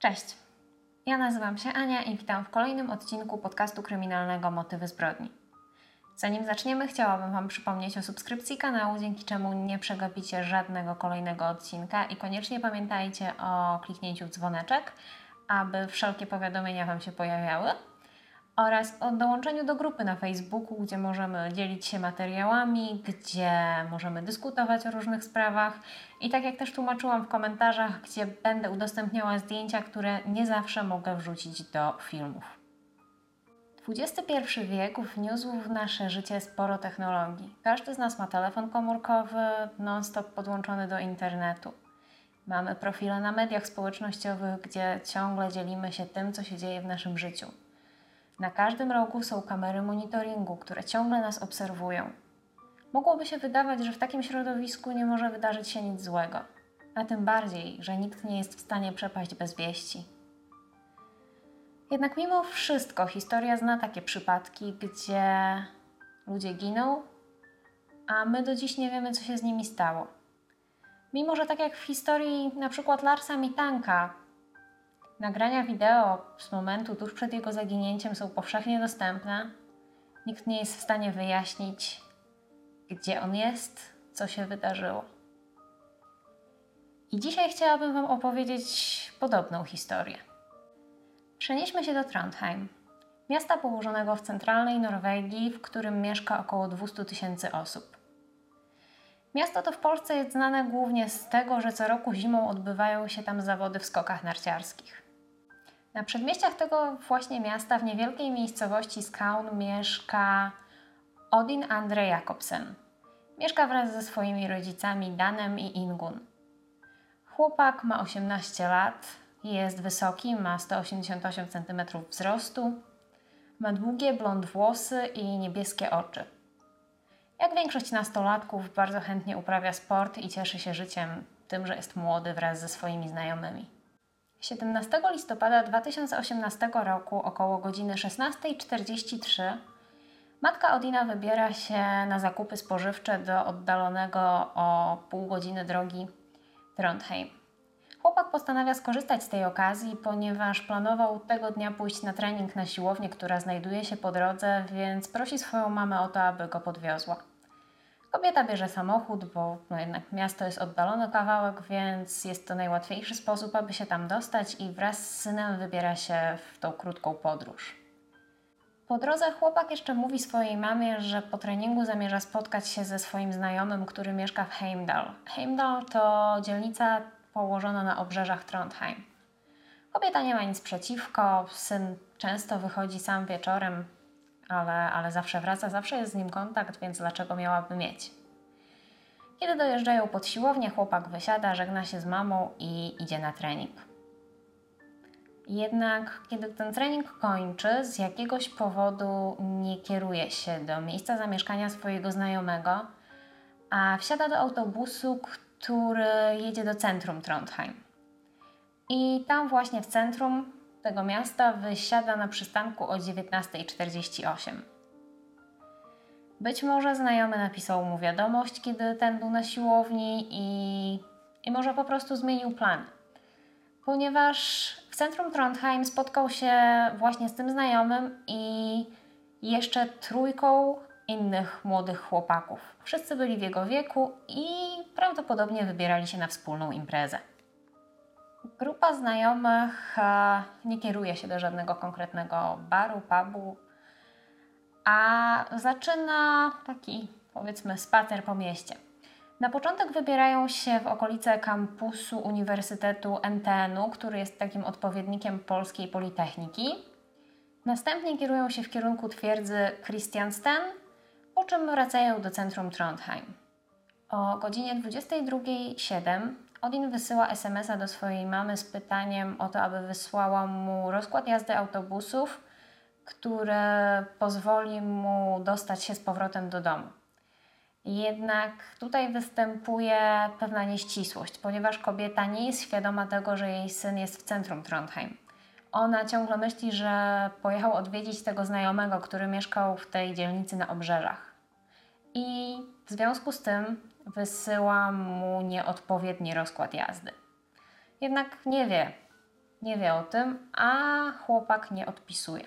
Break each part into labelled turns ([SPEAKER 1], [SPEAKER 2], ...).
[SPEAKER 1] Cześć. Ja nazywam się Ania i witam w kolejnym odcinku podcastu kryminalnego Motywy zbrodni. Zanim zaczniemy, chciałabym Wam przypomnieć o subskrypcji kanału, dzięki czemu nie przegapicie żadnego kolejnego odcinka i koniecznie pamiętajcie o kliknięciu w dzwoneczek, aby wszelkie powiadomienia Wam się pojawiały oraz o dołączeniu do grupy na Facebooku, gdzie możemy dzielić się materiałami, gdzie możemy dyskutować o różnych sprawach i tak jak też tłumaczyłam w komentarzach, gdzie będę udostępniała zdjęcia, które nie zawsze mogę wrzucić do filmów. XXI wiek wniósł w nasze życie sporo technologii. Każdy z nas ma telefon komórkowy, non-stop podłączony do internetu. Mamy profile na mediach społecznościowych, gdzie ciągle dzielimy się tym, co się dzieje w naszym życiu. Na każdym rogu są kamery monitoringu, które ciągle nas obserwują. Mogłoby się wydawać, że w takim środowisku nie może wydarzyć się nic złego, a tym bardziej, że nikt nie jest w stanie przepaść bez wieści. Jednak mimo wszystko historia zna takie przypadki, gdzie ludzie giną, a my do dziś nie wiemy, co się z nimi stało. Mimo, że tak jak w historii na przykład Larsa Mitanka, nagrania wideo z momentu tuż przed jego zaginięciem są powszechnie dostępne, nikt nie jest w stanie wyjaśnić, gdzie on jest, co się wydarzyło. I dzisiaj chciałabym Wam opowiedzieć podobną historię. Przenieśmy się do Trondheim, miasta położonego w centralnej Norwegii, w którym mieszka około 200 tysięcy osób. Miasto to w Polsce jest znane głównie z tego, że co roku zimą odbywają się tam zawody w skokach narciarskich. Na przedmieściach tego właśnie miasta, w niewielkiej miejscowości Skaun, mieszka Odin Andre Jakobsen. Mieszka wraz ze swoimi rodzicami Danem i Ingun. Chłopak ma 18 lat, jest wysoki, ma 188 cm wzrostu, ma długie blond włosy i niebieskie oczy. Jak większość nastolatków, bardzo chętnie uprawia sport i cieszy się życiem, tym, że jest młody wraz ze swoimi znajomymi. 17 listopada 2018 roku około godziny 16.43 matka Odina wybiera się na zakupy spożywcze do oddalonego o pół godziny drogi Trondheim. Chłopak postanawia skorzystać z tej okazji, ponieważ planował tego dnia pójść na trening na siłownię, która znajduje się po drodze, więc prosi swoją mamę o to, aby go podwiozła. Kobieta bierze samochód, bo no jednak miasto jest oddalony kawałek, więc jest to najłatwiejszy sposób, aby się tam dostać i wraz z synem wybiera się w tą krótką podróż. Po drodze chłopak jeszcze mówi swojej mamie, że po treningu zamierza spotkać się ze swoim znajomym, który mieszka w Heimdal. Heimdal to dzielnica położona na obrzeżach Trondheim. Kobieta nie ma nic przeciwko, syn często wychodzi sam wieczorem, ale, ale zawsze wraca, zawsze jest z nim kontakt, więc dlaczego miałaby mieć? Kiedy dojeżdżają pod siłownię, chłopak wysiada, żegna się z mamą i idzie na trening. Jednak kiedy ten trening kończy, z jakiegoś powodu nie kieruje się do miejsca zamieszkania swojego znajomego, a wsiada do autobusu, który jedzie do centrum Trondheim. I tam właśnie w centrum tego miasta wysiada na przystanku o 19.48. Być może znajomy napisał mu wiadomość, kiedy ten był na siłowni i, i może po prostu zmienił plan. Ponieważ w centrum Trondheim spotkał się właśnie z tym znajomym i jeszcze trójką innych młodych chłopaków. Wszyscy byli w jego wieku i prawdopodobnie wybierali się na wspólną imprezę. Grupa znajomych e, nie kieruje się do żadnego konkretnego baru, pubu, a zaczyna taki, powiedzmy, spacer po mieście. Na początek wybierają się w okolice kampusu Uniwersytetu NTN-u, który jest takim odpowiednikiem polskiej Politechniki. Następnie kierują się w kierunku twierdzy Christiansten, po czym wracają do centrum Trondheim. O godzinie 22.07 Odin wysyła SMS-a do swojej mamy z pytaniem o to, aby wysłała mu rozkład jazdy autobusów, które pozwoli mu dostać się z powrotem do domu. Jednak tutaj występuje pewna nieścisłość, ponieważ kobieta nie jest świadoma tego, że jej syn jest w centrum Trondheim. Ona ciągle myśli, że pojechał odwiedzić tego znajomego, który mieszkał w tej dzielnicy na obrzeżach. I w związku z tym wysyła mu nieodpowiedni rozkład jazdy. Jednak nie wie, nie wie o tym, a chłopak nie odpisuje.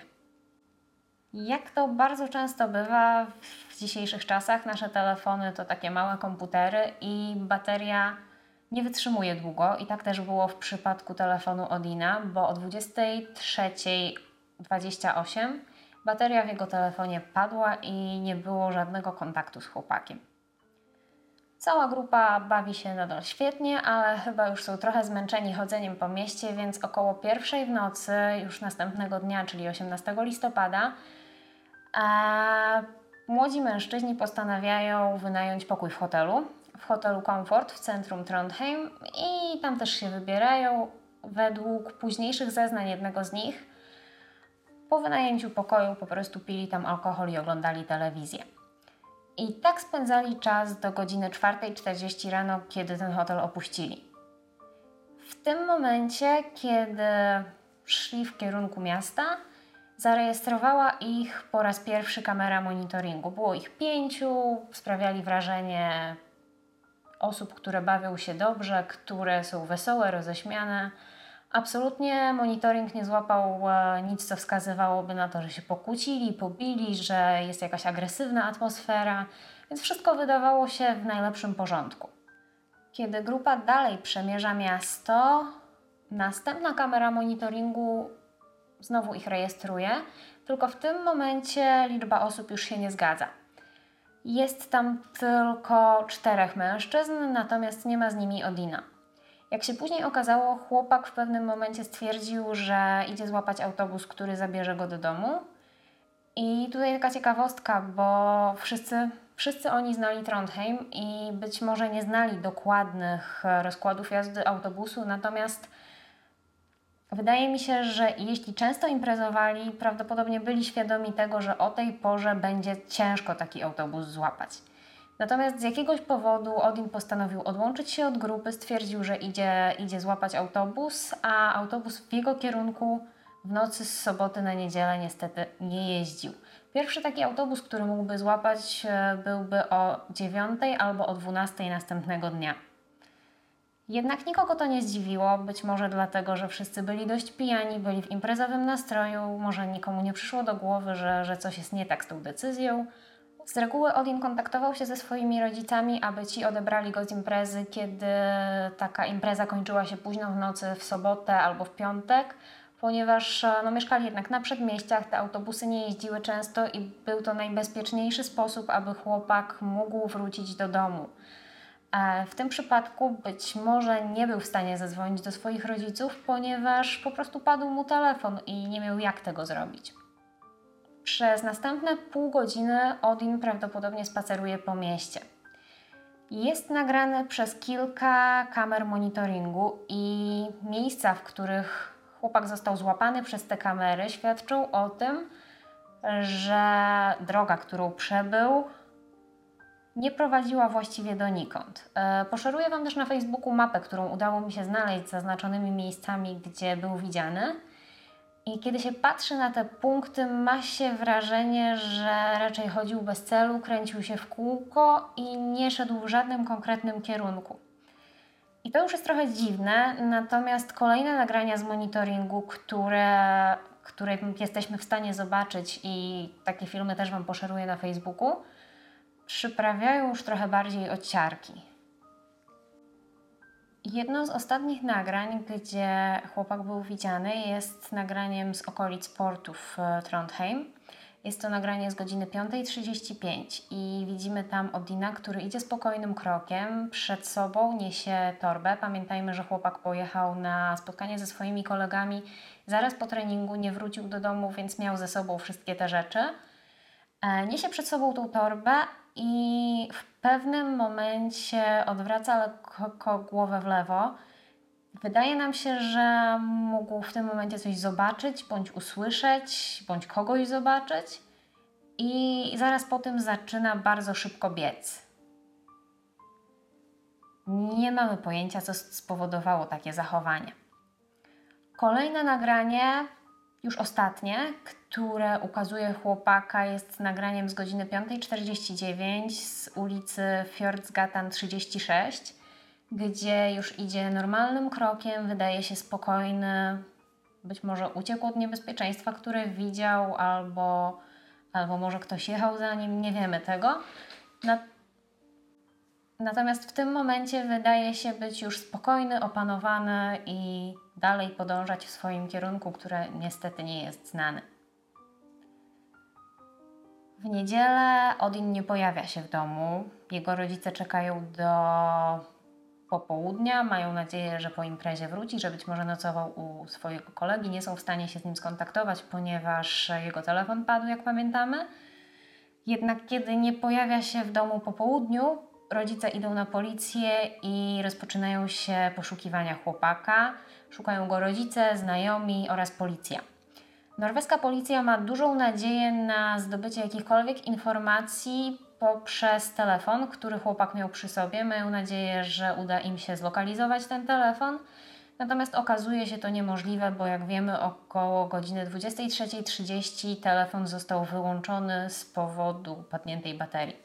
[SPEAKER 1] Jak to bardzo często bywa w dzisiejszych czasach, nasze telefony to takie małe komputery i bateria nie wytrzymuje długo. I tak też było w przypadku telefonu Odina, bo o 23.28 bateria w jego telefonie padła i nie było żadnego kontaktu z chłopakiem. Cała grupa bawi się nadal świetnie, ale chyba już są trochę zmęczeni chodzeniem po mieście, więc około pierwszej w nocy, już następnego dnia, czyli 18 listopada, młodzi mężczyźni postanawiają wynająć pokój w hotelu, w hotelu Comfort w centrum Trondheim i tam też się wybierają. Według późniejszych zeznań jednego z nich, po wynajęciu pokoju po prostu pili tam alkohol i oglądali telewizję. I tak spędzali czas do godziny 4.40 rano, kiedy ten hotel opuścili. W tym momencie, kiedy szli w kierunku miasta, zarejestrowała ich po raz pierwszy kamera monitoringu. Było ich pięciu, sprawiali wrażenie osób, które bawią się dobrze, które są wesołe, roześmiane. Absolutnie monitoring nie złapał e, nic, co wskazywałoby na to, że się pokłócili, pobili, że jest jakaś agresywna atmosfera, więc wszystko wydawało się w najlepszym porządku. Kiedy grupa dalej przemierza miasto, następna kamera monitoringu znowu ich rejestruje, tylko w tym momencie liczba osób już się nie zgadza. Jest tam tylko czterech mężczyzn, natomiast nie ma z nimi Odina. Jak się później okazało, chłopak w pewnym momencie stwierdził, że idzie złapać autobus, który zabierze go do domu. I tutaj taka ciekawostka, bo wszyscy, wszyscy oni znali Trondheim i być może nie znali dokładnych rozkładów jazdy autobusu, natomiast wydaje mi się, że jeśli często imprezowali, prawdopodobnie byli świadomi tego, że o tej porze będzie ciężko taki autobus złapać. Natomiast z jakiegoś powodu Odin postanowił odłączyć się od grupy, stwierdził, że idzie, idzie złapać autobus, a autobus w jego kierunku w nocy z soboty na niedzielę niestety nie jeździł. Pierwszy taki autobus, który mógłby złapać, e, byłby o 9 albo o 12 następnego dnia. Jednak nikogo to nie zdziwiło, być może dlatego, że wszyscy byli dość pijani, byli w imprezowym nastroju, może nikomu nie przyszło do głowy, że, że coś jest nie tak z tą decyzją. Z reguły Odin kontaktował się ze swoimi rodzicami, aby ci odebrali go z imprezy, kiedy taka impreza kończyła się późno w nocy, w sobotę albo w piątek, ponieważ no, mieszkali jednak na przedmieściach, te autobusy nie jeździły często i był to najbezpieczniejszy sposób, aby chłopak mógł wrócić do domu. E, w tym przypadku być może nie był w stanie zadzwonić do swoich rodziców, ponieważ po prostu padł mu telefon i nie miał jak tego zrobić. Przez następne pół godziny Odin prawdopodobnie spaceruje po mieście. Jest nagrane przez kilka kamer monitoringu i miejsca, w których chłopak został złapany przez te kamery, świadczą o tym, że droga, którą przebył, nie prowadziła właściwie donikąd. E, poszeruję Wam też na Facebooku mapę, którą udało mi się znaleźć z zaznaczonymi miejscami, gdzie był widziany. I kiedy się patrzy na te punkty, ma się wrażenie, że raczej chodził bez celu, kręcił się w kółko i nie szedł w żadnym konkretnym kierunku. I to już jest trochę dziwne, natomiast kolejne nagrania z monitoringu, które, które jesteśmy w stanie zobaczyć, i takie filmy też Wam poszeruję na Facebooku, przyprawiają już trochę bardziej od Jedno z ostatnich nagrań, gdzie chłopak był widziany, jest nagraniem z okolic portu w e, Trondheim. Jest to nagranie z godziny 5.35 i widzimy tam Odina, który idzie spokojnym krokiem. Przed sobą niesie torbę. Pamiętajmy, że chłopak pojechał na spotkanie ze swoimi kolegami. Zaraz po treningu nie wrócił do domu, więc miał ze sobą wszystkie te rzeczy. E, niesie przed sobą tą torbę i w pewnym momencie odwraca lekko głowę w lewo. Wydaje nam się, że mógł w tym momencie coś zobaczyć, bądź usłyszeć, bądź kogoś zobaczyć, i zaraz po tym zaczyna bardzo szybko biec. Nie mamy pojęcia, co spowodowało takie zachowanie. Kolejne nagranie już ostatnie, które ukazuje chłopaka, jest nagraniem z godziny 5.49 z ulicy Fjordsgatan 36, gdzie już idzie normalnym krokiem, wydaje się spokojny, być może uciekł od niebezpieczeństwa, które widział, albo, albo może ktoś jechał za nim, nie wiemy tego. Natomiast w tym momencie wydaje się być już spokojny, opanowany i dalej podążać w swoim kierunku, który niestety nie jest znany. W niedzielę Odin nie pojawia się w domu. Jego rodzice czekają do popołudnia. Mają nadzieję, że po imprezie wróci, że być może nocował u swojego kolegi. Nie są w stanie się z nim skontaktować, ponieważ jego telefon padł, jak pamiętamy. Jednak kiedy nie pojawia się w domu po południu, rodzice idą na policję i rozpoczynają się poszukiwania chłopaka. Szukają go rodzice, znajomi oraz policja. Norweska policja ma dużą nadzieję na zdobycie jakichkolwiek informacji poprzez telefon, który chłopak miał przy sobie. Mają nadzieję, że uda im się zlokalizować ten telefon. Natomiast okazuje się to niemożliwe, bo jak wiemy, około godziny 23.30 telefon został wyłączony z powodu padniętej baterii.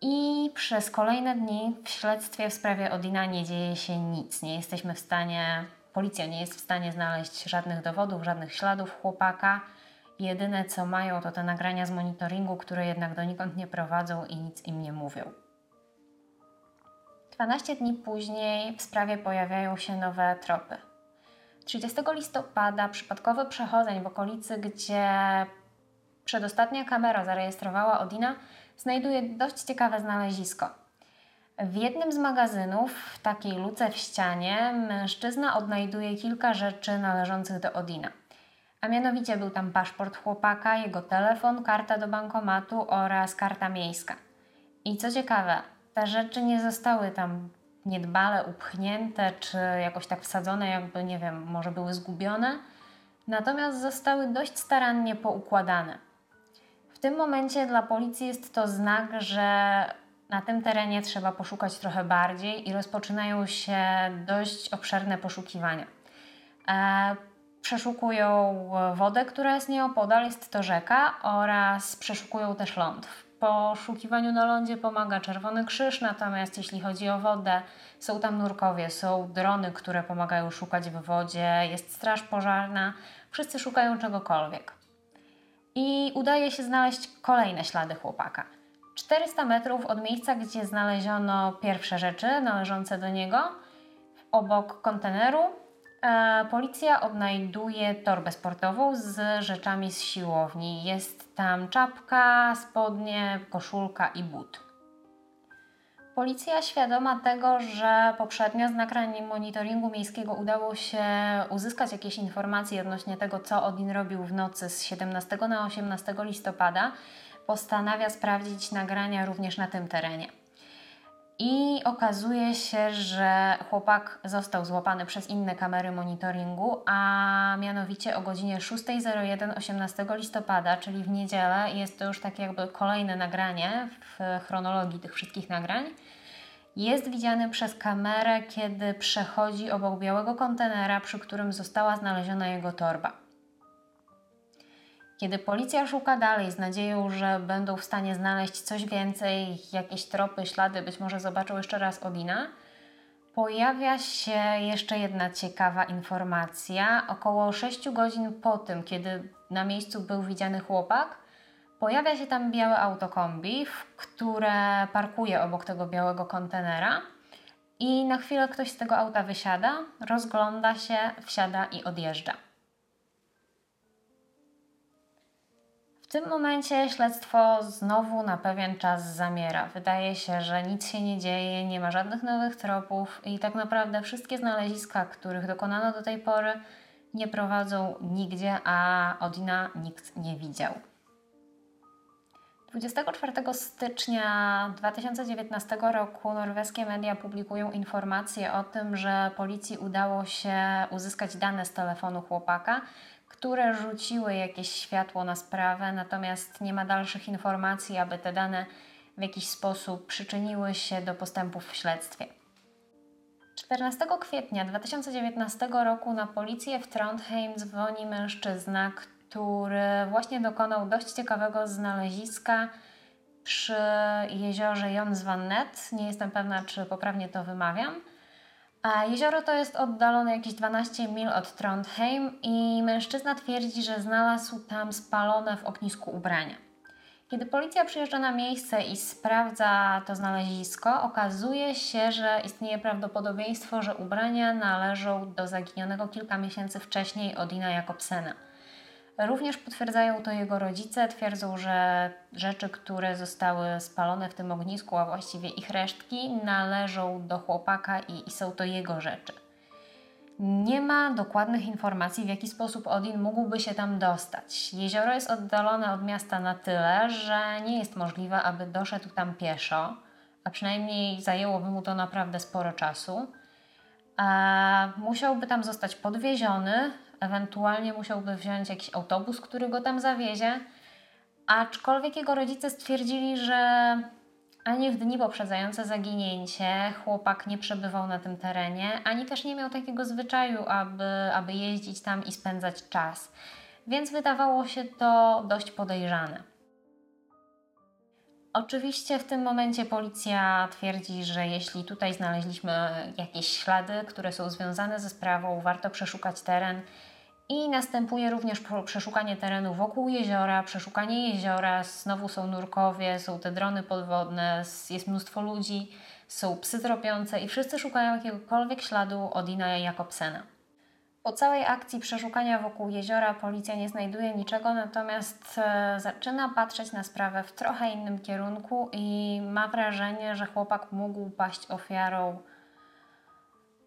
[SPEAKER 1] I przez kolejne dni w śledztwie w sprawie Odina nie dzieje się nic. Nie jesteśmy w stanie, policja nie jest w stanie znaleźć żadnych dowodów, żadnych śladów chłopaka. Jedyne co mają to te nagrania z monitoringu, które jednak donikąd nie prowadzą i nic im nie mówią. 12 dni później w sprawie pojawiają się nowe tropy. 30 listopada przypadkowy przechodzeń w okolicy, gdzie przedostatnia kamera zarejestrowała Odina, znajduje dość ciekawe znalezisko. W jednym z magazynów, w takiej luce w ścianie, mężczyzna odnajduje kilka rzeczy należących do Odina. A mianowicie był tam paszport chłopaka, jego telefon, karta do bankomatu oraz karta miejska. I co ciekawe, te rzeczy nie zostały tam niedbale upchnięte czy jakoś tak wsadzone, jakby nie wiem, może były zgubione, natomiast zostały dość starannie poukładane. W tym momencie dla policji jest to znak, że na tym terenie trzeba poszukać trochę bardziej i rozpoczynają się dość obszerne poszukiwania. E, przeszukują wodę, która jest nieopodal, jest to rzeka, oraz przeszukują też ląd. W poszukiwaniu na lądzie pomaga Czerwony Krzyż, natomiast jeśli chodzi o wodę, są tam nurkowie, są drony, które pomagają szukać w wodzie, jest straż pożarna, wszyscy szukają czegokolwiek i udaje się znaleźć kolejne ślady chłopaka. 400 metrów od miejsca, gdzie znaleziono pierwsze rzeczy należące do niego, obok konteneru, e, policja odnajduje torbę sportową z rzeczami z siłowni. Jest tam czapka, spodnie, koszulka i but. Policja świadoma tego, że poprzednio z nagrań monitoringu miejskiego udało się uzyskać jakieś informacje odnośnie tego, co Odin robił w nocy z 17 na 18 listopada, postanawia sprawdzić nagrania również na tym terenie. I okazuje się, że chłopak został złapany przez inne kamery monitoringu, a mianowicie o godzinie 6.01 18 listopada, czyli w niedzielę, jest to już takie jakby kolejne nagranie w chronologii tych wszystkich nagrań. Jest widziany przez kamerę, kiedy przechodzi obok białego kontenera, przy którym została znaleziona jego torba. Kiedy policja szuka dalej z nadzieją, że będą w stanie znaleźć coś więcej, jakieś tropy, ślady, być może zobaczą jeszcze raz Odina, pojawia się jeszcze jedna ciekawa informacja. Około 6 godzin po tym, kiedy na miejscu był widziany chłopak, pojawia się tam białe autokombi, które parkuje obok tego białego kontenera. I na chwilę ktoś z tego auta wysiada, rozgląda się, wsiada i odjeżdża. W tym momencie śledztwo znowu na pewien czas zamiera. Wydaje się, że nic się nie dzieje, nie ma żadnych nowych tropów i tak naprawdę wszystkie znaleziska, których dokonano do tej pory, nie prowadzą nigdzie, a Odina nikt nie widział. 24 stycznia 2019 roku norweskie media publikują informacje o tym, że policji udało się uzyskać dane z telefonu chłopaka, które rzuciły jakieś światło na sprawę, natomiast nie ma dalszych informacji, aby te dane w jakiś sposób przyczyniły się do postępów w śledztwie. 14 kwietnia 2019 roku na policję w Trondheim dzwoni mężczyzna, który właśnie dokonał dość ciekawego znaleziska przy jeziorze Jonsvannet. Nie jestem pewna, czy poprawnie to wymawiam. A jezioro to jest oddalone jakieś 12 mil od Trondheim i mężczyzna twierdzi, że znalazł tam spalone w ognisku ubrania. Kiedy policja przyjeżdża na miejsce i sprawdza to znalezisko, okazuje się, że istnieje prawdopodobieństwo, że ubrania należą do zaginionego kilka miesięcy wcześniej Odina Jakobsena. Również potwierdzają to jego rodzice, twierdzą, że rzeczy, które zostały spalone w tym ognisku, a właściwie ich resztki, należą do chłopaka i, i są to jego rzeczy. Nie ma dokładnych informacji, w jaki sposób Odin mógłby się tam dostać. Jezioro jest oddalone od miasta na tyle, że nie jest możliwe, aby doszedł tam pieszo, a przynajmniej zajęłoby mu to naprawdę sporo czasu. A musiałby tam zostać podwieziony, ewentualnie musiałby wziąć jakiś autobus, który go tam zawiezie. Aczkolwiek jego rodzice stwierdzili, że ani w dni poprzedzające zaginięcie chłopak nie przebywał na tym terenie, ani też nie miał takiego zwyczaju, aby, aby jeździć tam i spędzać czas. Więc wydawało się to dość podejrzane. Oczywiście w tym momencie policja twierdzi, że jeśli tutaj znaleźliśmy jakieś ślady, które są związane ze sprawą, warto przeszukać teren i następuje również przeszukanie terenu wokół jeziora, przeszukanie jeziora, znowu są nurkowie, są te drony podwodne, jest mnóstwo ludzi, są psy tropiące i wszyscy szukają jakiegokolwiek śladu Odina Jakobsena. Po całej akcji przeszukania wokół jeziora policja nie znajduje niczego, natomiast e, zaczyna patrzeć na sprawę w trochę innym kierunku i ma wrażenie, że chłopak mógł paść ofiarą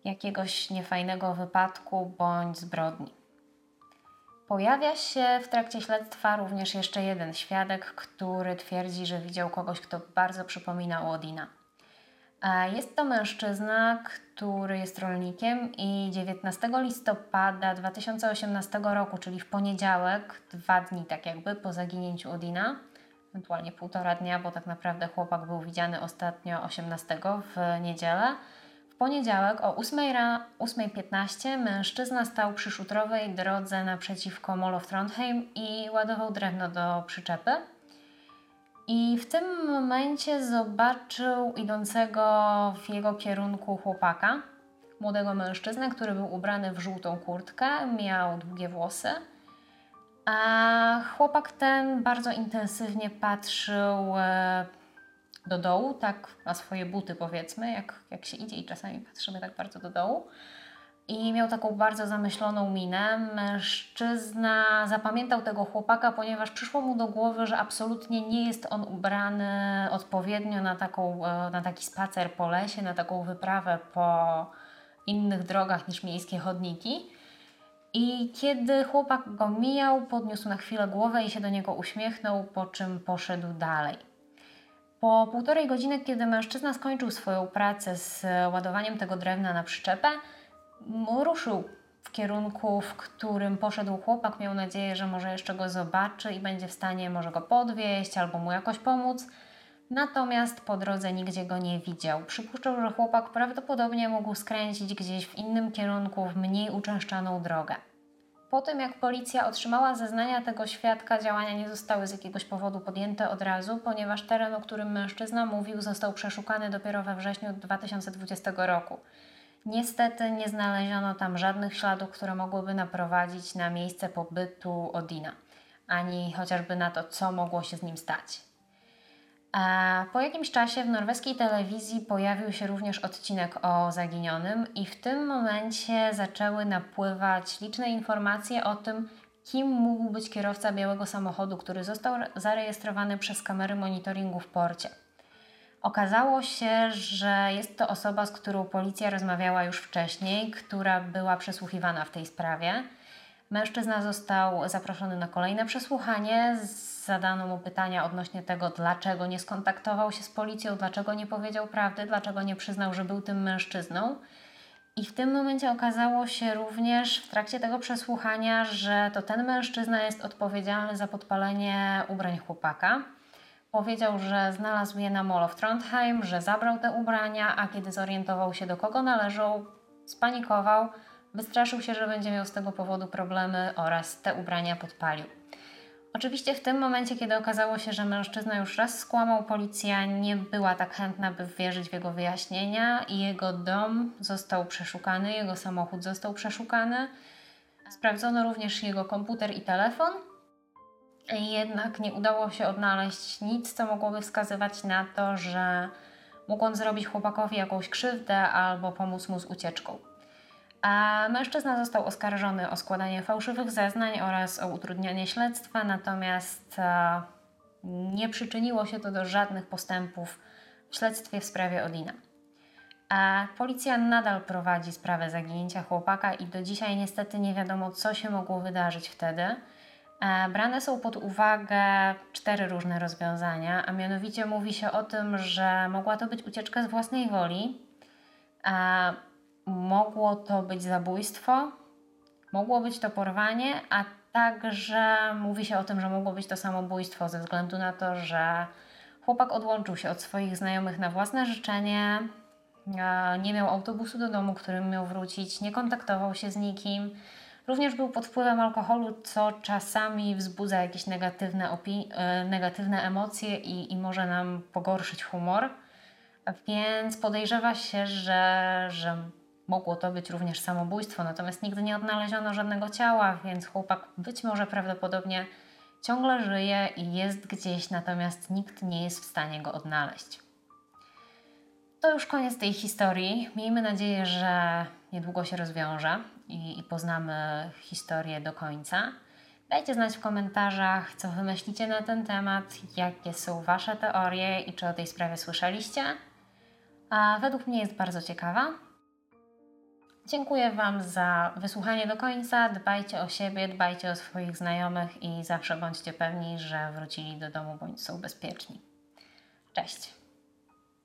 [SPEAKER 1] jakiegoś niefajnego wypadku bądź zbrodni. Pojawia się w trakcie śledztwa również jeszcze jeden świadek, który twierdzi, że widział kogoś, kto bardzo przypomina Odina. Jest to mężczyzna, który jest rolnikiem i 19 listopada 2018 roku, czyli w poniedziałek, dwa dni tak jakby po zaginięciu Odina, ewentualnie półtora dnia, bo tak naprawdę chłopak był widziany ostatnio 18 w niedzielę, poniedziałek o 8.15 mężczyzna stał przy szutrowej drodze naprzeciwko Molo w Trondheim i ładował drewno do przyczepy. I w tym momencie zobaczył idącego w jego kierunku chłopaka, młodego mężczyznę, który był ubrany w żółtą kurtkę, miał długie włosy. A chłopak ten bardzo intensywnie patrzył e, do dołu, tak na swoje buty powiedzmy, jak, jak się idzie i czasami patrzymy tak bardzo do dołu. I miał taką bardzo zamyśloną minę. Mężczyzna zapamiętał tego chłopaka, ponieważ przyszło mu do głowy, że absolutnie nie jest on ubrany odpowiednio na, taką, e, na taki spacer po lesie, na taką wyprawę po innych drogach niż miejskie chodniki. I kiedy chłopak go mijał, podniósł na chwilę głowę i się do niego uśmiechnął, po czym poszedł dalej. Po półtorej godziny, kiedy mężczyzna skończył swoją pracę z ładowaniem tego drewna na przyczepę, ruszył w kierunku, w którym poszedł chłopak. Miał nadzieję, że może jeszcze go zobaczy i będzie w stanie może go podwieźć albo mu jakoś pomóc. Natomiast po drodze nigdzie go nie widział. Przypuszczał, że chłopak prawdopodobnie mógł skręcić gdzieś w innym kierunku, w mniej uczęszczaną drogę. Po tym, jak policja otrzymała zeznania tego świadka, działania nie zostały z jakiegoś powodu podjęte od razu, ponieważ teren, o którym mężczyzna mówił, został przeszukany dopiero we wrześniu 2020 roku. Niestety nie znaleziono tam żadnych śladów, które mogłyby naprowadzić na miejsce pobytu Odina, ani chociażby na to, co mogło się z nim stać. A po jakimś czasie w norweskiej telewizji pojawił się również odcinek o zaginionym, i w tym momencie zaczęły napływać liczne informacje o tym, kim mógł być kierowca białego samochodu, który został zarejestrowany przez kamery monitoringu w porcie. Okazało się, że jest to osoba, z którą policja rozmawiała już wcześniej, która była przesłuchiwana w tej sprawie. Mężczyzna został zaproszony na kolejne przesłuchanie. Zadano mu pytania odnośnie tego, dlaczego nie skontaktował się z policją, dlaczego nie powiedział prawdy, dlaczego nie przyznał, że był tym mężczyzną. I w tym momencie okazało się również w trakcie tego przesłuchania, że to ten mężczyzna jest odpowiedzialny za podpalenie ubrań chłopaka. Powiedział, że znalazł je na molo w Trondheim, że zabrał te ubrania, a kiedy zorientował się do kogo należą, spanikował, wystraszył się, że będzie miał z tego powodu problemy oraz te ubrania podpalił. Oczywiście w tym momencie, kiedy okazało się, że mężczyzna już raz skłamał, policja nie była tak chętna, by wierzyć w jego wyjaśnienia i jego dom został przeszukany, jego samochód został przeszukany. Sprawdzono również jego komputer i telefon. Jednak nie udało się odnaleźć nic, co mogłoby wskazywać na to, że mógł on zrobić chłopakowi jakąś krzywdę albo pomóc mu z ucieczką. A mężczyzna został oskarżony o składanie fałszywych zeznań oraz o utrudnianie śledztwa, natomiast e, nie przyczyniło się to do żadnych postępów w śledztwie w sprawie Odina. A policja nadal prowadzi sprawę zaginięcia chłopaka i do dzisiaj niestety nie wiadomo, co się mogło wydarzyć wtedy. E, brane są pod uwagę cztery różne rozwiązania, a mianowicie mówi się o tym, że mogła to być ucieczka z własnej woli, mogło to być zabójstwo, mogło być to porwanie, a także mówi się o tym, że mogło być to samobójstwo ze względu na to, że chłopak odłączył się od swoich znajomych na własne życzenie, e, nie miał autobusu do domu, którym miał wrócić, nie kontaktował się z nikim. Również był pod wpływem alkoholu, co czasami wzbudza jakieś negatywne, e, negatywne emocje i, i może nam pogorszyć humor. Więc podejrzewa się, że, że mogło to być również samobójstwo, natomiast nigdy nie odnaleziono żadnego ciała, więc chłopak być może prawdopodobnie ciągle żyje i jest gdzieś, natomiast nikt nie jest w stanie go odnaleźć. To już koniec tej historii. Miejmy nadzieję, że niedługo się rozwiąże i, i poznamy historię do końca. Dajcie znać w komentarzach, co wy myślicie na ten temat, jakie są wasze teorie i czy o tej sprawie słyszeliście. A według mnie jest bardzo ciekawa. Dziękuję Wam za wysłuchanie do końca. Dbajcie o siebie, dbajcie o swoich znajomych i zawsze bądźcie pewni, że wrócili do domu bądź są bezpieczni. Cześć!